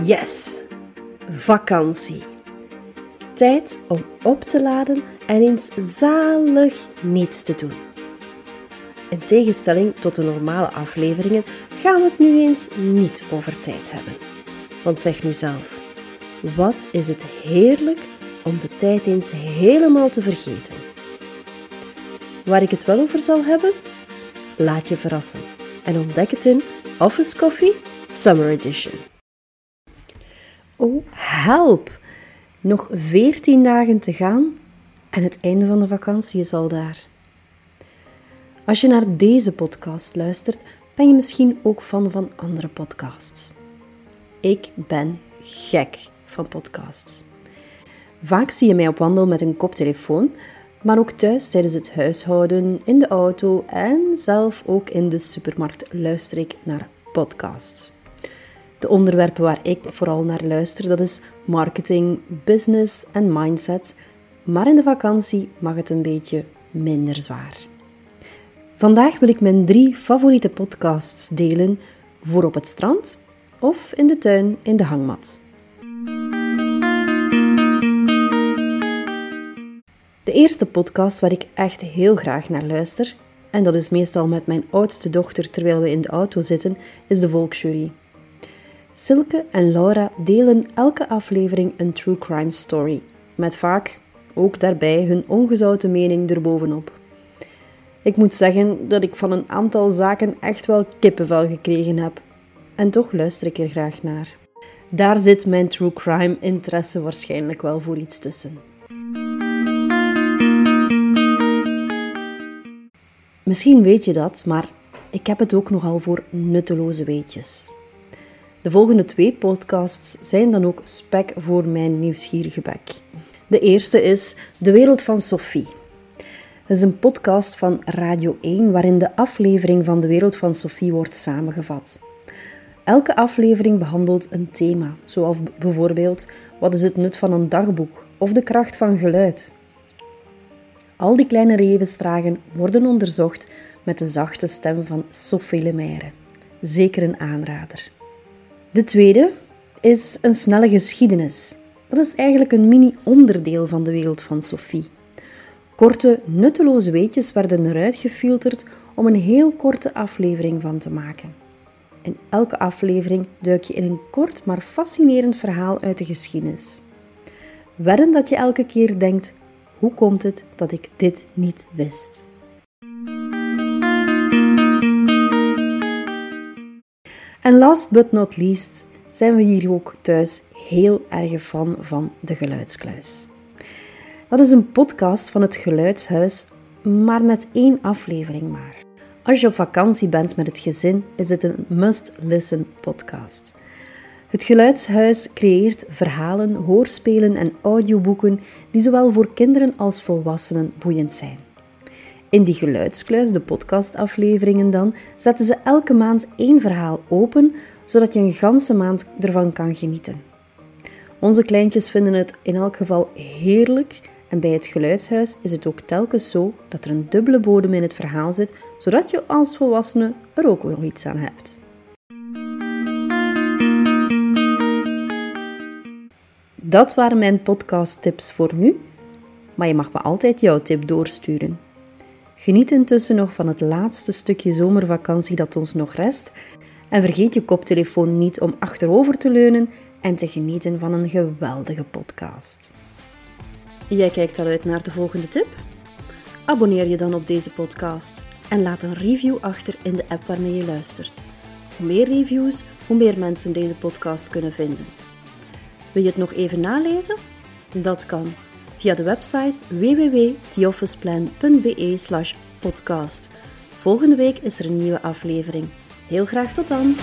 Yes, vakantie. Tijd om op te laden en eens zalig niets te doen. In tegenstelling tot de normale afleveringen gaan we het nu eens niet over tijd hebben. Want zeg nu zelf, wat is het heerlijk om de tijd eens helemaal te vergeten. Waar ik het wel over zal hebben? Laat je verrassen en ontdek het in Office Coffee Summer Edition. Oh, help! Nog 14 dagen te gaan en het einde van de vakantie is al daar. Als je naar deze podcast luistert, ben je misschien ook fan van andere podcasts. Ik ben gek van podcasts. Vaak zie je mij op wandel met een koptelefoon, maar ook thuis tijdens het huishouden, in de auto en zelf ook in de supermarkt luister ik naar podcasts. De onderwerpen waar ik vooral naar luister, dat is marketing, business en mindset. Maar in de vakantie mag het een beetje minder zwaar. Vandaag wil ik mijn drie favoriete podcasts delen voor op het strand of in de tuin in de hangmat. De eerste podcast waar ik echt heel graag naar luister, en dat is meestal met mijn oudste dochter terwijl we in de auto zitten, is de Volksjury. Silke en Laura delen elke aflevering een true crime story, met vaak ook daarbij hun ongezouten mening erbovenop. Ik moet zeggen dat ik van een aantal zaken echt wel kippenvel gekregen heb. En toch luister ik er graag naar. Daar zit mijn true crime interesse waarschijnlijk wel voor iets tussen. Misschien weet je dat, maar ik heb het ook nogal voor nutteloze weetjes. De volgende twee podcasts zijn dan ook spek voor mijn nieuwsgierige bek. De eerste is De Wereld van Sophie. Het is een podcast van Radio 1 waarin de aflevering van De Wereld van Sophie wordt samengevat. Elke aflevering behandelt een thema, zoals bijvoorbeeld wat is het nut van een dagboek of de kracht van geluid. Al die kleine levensvragen worden onderzocht met de zachte stem van Sophie Lemaire. Zeker een aanrader. De tweede is een snelle geschiedenis. Dat is eigenlijk een mini-onderdeel van de wereld van Sophie. Korte, nutteloze weetjes werden eruit gefilterd om een heel korte aflevering van te maken. In elke aflevering duik je in een kort maar fascinerend verhaal uit de geschiedenis. Wedden dat je elke keer denkt: hoe komt het dat ik dit niet wist? En last but not least zijn we hier ook thuis heel erg fan van de Geluidskluis. Dat is een podcast van het Geluidshuis, maar met één aflevering maar. Als je op vakantie bent met het gezin, is het een must-listen podcast. Het Geluidshuis creëert verhalen, hoorspelen en audioboeken die zowel voor kinderen als volwassenen boeiend zijn. In die geluidskluis, de podcastafleveringen dan, zetten ze elke maand één verhaal open, zodat je een ganse maand ervan kan genieten. Onze kleintjes vinden het in elk geval heerlijk en bij het geluidshuis is het ook telkens zo dat er een dubbele bodem in het verhaal zit, zodat je als volwassene er ook wel iets aan hebt. Dat waren mijn podcasttips voor nu, maar je mag me altijd jouw tip doorsturen. Geniet intussen nog van het laatste stukje zomervakantie dat ons nog rest en vergeet je koptelefoon niet om achterover te leunen en te genieten van een geweldige podcast. Jij kijkt al uit naar de volgende tip? Abonneer je dan op deze podcast en laat een review achter in de app waarmee je luistert. Hoe meer reviews, hoe meer mensen deze podcast kunnen vinden. Wil je het nog even nalezen? Dat kan via de website www.theofficeplan.be podcast. Volgende week is er een nieuwe aflevering. Heel graag tot dan!